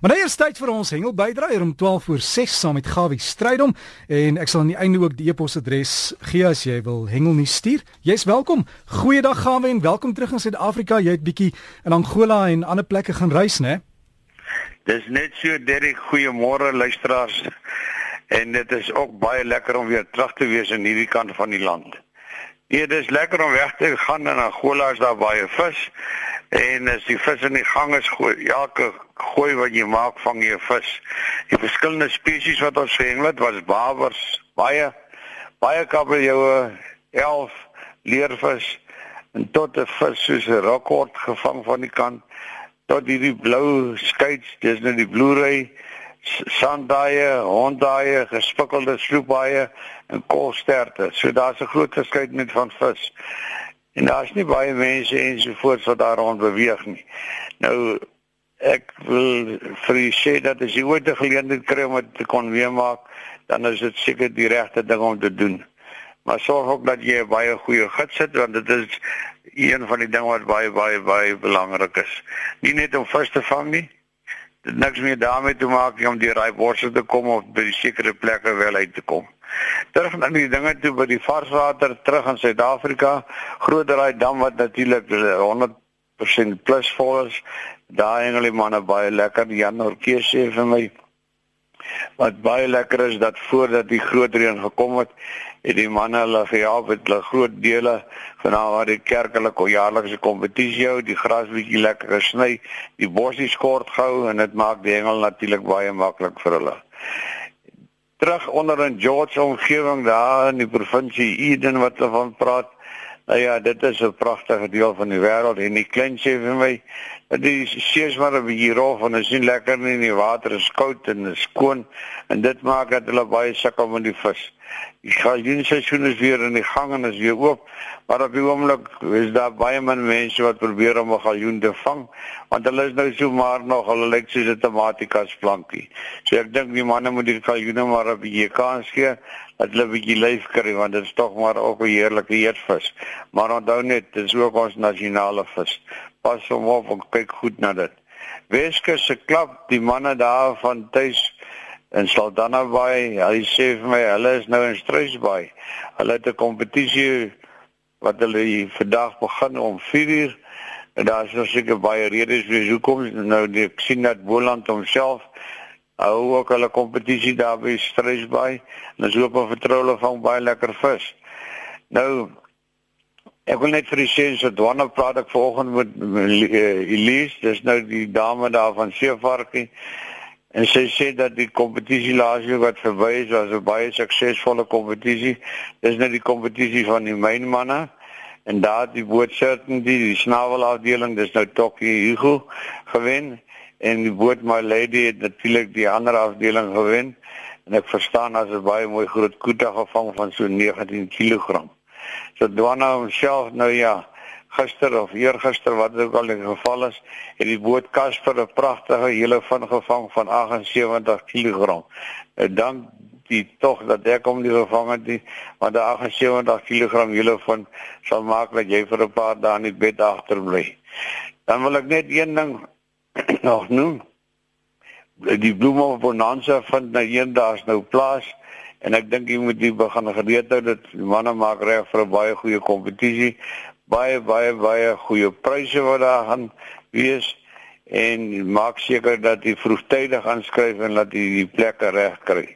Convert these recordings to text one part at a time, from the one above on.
Maar nou eers tyd vir ons hengel bydraer om 12 voor 6 saam met Gawie Strydom en ek sal aan die einde ook die e-posadres gee as jy wil hengel nie stuur. Jy's welkom. Goeiedag Gawie en welkom terug in Suid-Afrika. Jy het bietjie in Angola en ander plekke gaan reis, né? Dis net so Derek, goeiemôre luisteraars. En dit is ook baie lekker om weer terug te wees in hierdie kant van die land. Ja, dis lekker om weg te gaan in Angola, is daar baie vis. En as die vis in die gang is, gooi elke gooi wat jy maak vang jy 'n vis. Die verskillende spesies wat ons gehengel het was bawers, baie baie kabeljoue, 11 leervis en tot 'n vis soos 'n rekord gevang van die kant tot hierdie blou skuits, dis nou die bloerey sandaaie, hondaaie, gespikkelde sloepaaie en kolsterte. So daar's 'n groot verskeidenheid van vis. En daar's nie baie mense ensovoorts wat daar rond beweeg nie. Nou ek wil vir u sê dat as jy ooit 'n geleentheid kry om dit te kon weer maak, dan is dit seker die regte ding om te doen. Maar sorg ook dat jy 'n baie goeie gids het want dit is een van die dinge wat baie baie baie belangrik is. Nie net om vis te vang nie. Dit niks meer daarmee te maak om die raai borse te kom of by sekere plekke wel uit te kom. Terug na die dinge toe by die varswater terug in Suid-Afrika, grooteraai dam wat natuurlik 100% plus vol is. Daai hengel die manne baie lekker. Jan Orkees sê vir my wat baie lekker is dat voordat die groot reën gekom het, het die manne hulle gehelp met hulle groot dele van waar die kerkelike jaarlikse kompetisie hou, die gras bietjie lekker gesny, die bossies kort gehou en dit maak die hengel natuurlik baie maklik vir hulle terug onder in George omgewing daar in die provinsie Eden wat hulle van praat. Nou ja, dit is 'n pragtige deel van die wêreld en die klein sê vir my die sees maar 'n bietjie rof en is nie lekker nie, die water is koud en skoon en dit maak dat hulle baie sukkel met die vis. Die galjoenseisoen is weer in die gang en is weer oop, maar op die oomblik is daar baie min mense wat probeer om 'n galjoen te vang, want hulle is nou so maar nog hulle lyk soos 'n tomatikas plankie. So ek dink die manne moet die galjoene maar 'n bietjie kans gee dat hulle 'n bietjie lyf kry want dit is tog maar ook 'n heerlike eetvis. Maar onthou net, dit is ook ons nasionale vis. Pas hom op en kyk goed na dit. Weskus se klap, die manne daar van tuis en Saldanha Bay, hy sê vir my hulle is nou in Struisbaai. Hulle het 'n kompetisie wat hulle vandag begin om 4uur en daar is nou seker baie redes vir hoekom. Nou die, ek sien dat Boland homself hou ook hulle kompetisie daar by Struisbaai en is hoop op vertroue van baie lekker vis. Nou ek wil net vir die seuns wat Dwana praat ek vanoggend met uh, Elise, dis nou die dame daar van Seevarkie En sy sê dat die kompetisie laas jaar wat verby is was 'n baie suksesvolle kompetisie. Dis net die kompetisie van die mynmanne en daar die bootserten die die snavelafdeling dis nou Tokyo Hugo gewen en die boot my lady het natuurlik die ander afdeling gewen en ek verstaan as 'n baie mooi groot koeta gevang van so 19 kg. So Dwana homself nou ja, gister of eergister wat ook al in geval is, het die boot Casper 'n pragtige hele van gevang van 78 kg. En dan die tog dat ek hom nie gevang het nie, want die 78 kg hele van sal maak dat jy vir 'n paar dae in die bed agterbly. Dan wil ek net een ding nog noem. Die bloeme op Bonanza vind nou eendags nou plaas en ek dink jy moet die begin gereed hou dat manne maak reg vir 'n baie goeie kompetisie baie baie baie goeie pryse wat daar gaan wees en maak seker dat jy vroegtydig aanskryf en dat jy die plekke reg kry.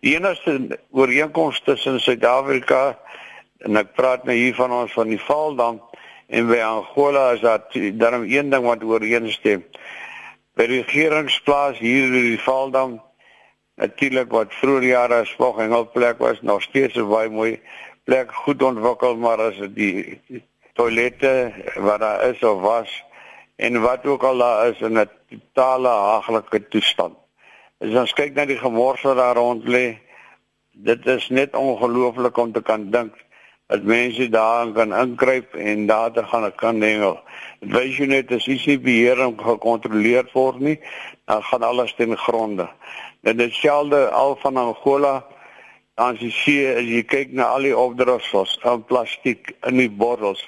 Die enigste ooreenkoms tussen Suid-Afrika en ek praat nou hier van ons van die Valdam en by Angola is dat daarom een ding wat ooreenstem. By die regeringsplaas hier in die Valdam natuurlik wat vroeër jare 'n spog en 'n plek was nog steeds 'n baie mooi plek goed ontwikkel maar as die toilette wat daar is of was en wat ook al daar is in 'n totale haglike toestand. As ons kyk na die gemors wat daar rond lê, dit is net ongelooflik om te kan dink dat mense daar kan inkruip en daar te gaan kan hengel. Dit wys jy net as iets nie beheer en gekontroleer word nie, dan gaan alles ten gronde. Dit is dieselfde al van Angola dan as jy sien as jy kyk na al die opdrofs van plastiek in die bottels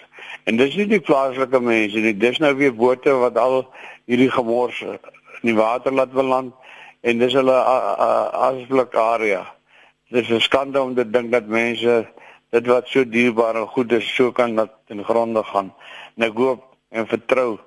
En dis nie die plaaslike mense nie, dis nou weer bote wat al hierdie gemors in die water laat beland en dis hulle asblik area. Dit is 'n skande om te dink dat mense dit wat so dierbaar en goed is so kan dat in gronde gaan. En ek hoop en vertrou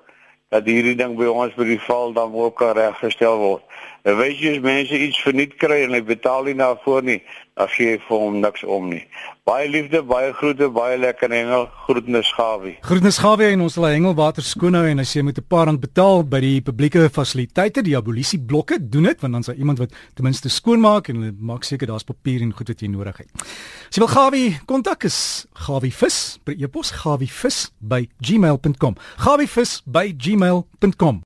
dat hierdie ding by ons by die val dan ook reggestel word. Nou weet jy as mense iets verniet kry en hulle betaal nie daarvoor nie, dan gee jy vir hom niks om nie. Baie liefde, baie groete, baie lekker hengel. Groetnis Gawie. Groetnis Gawie en ons sal hengelwater skoon hou en as jy moet 'n paar rand betaal by die publieke fasiliteite, die abolisie blokke, doen dit want dan sal iemand wat ten minste skoon maak en hulle maak seker daar's papier en goed wat jy nodig het. As jy wil Gawie kontak is gawievis per e-pos gawievis by gmail.com. gawievis by gmail.com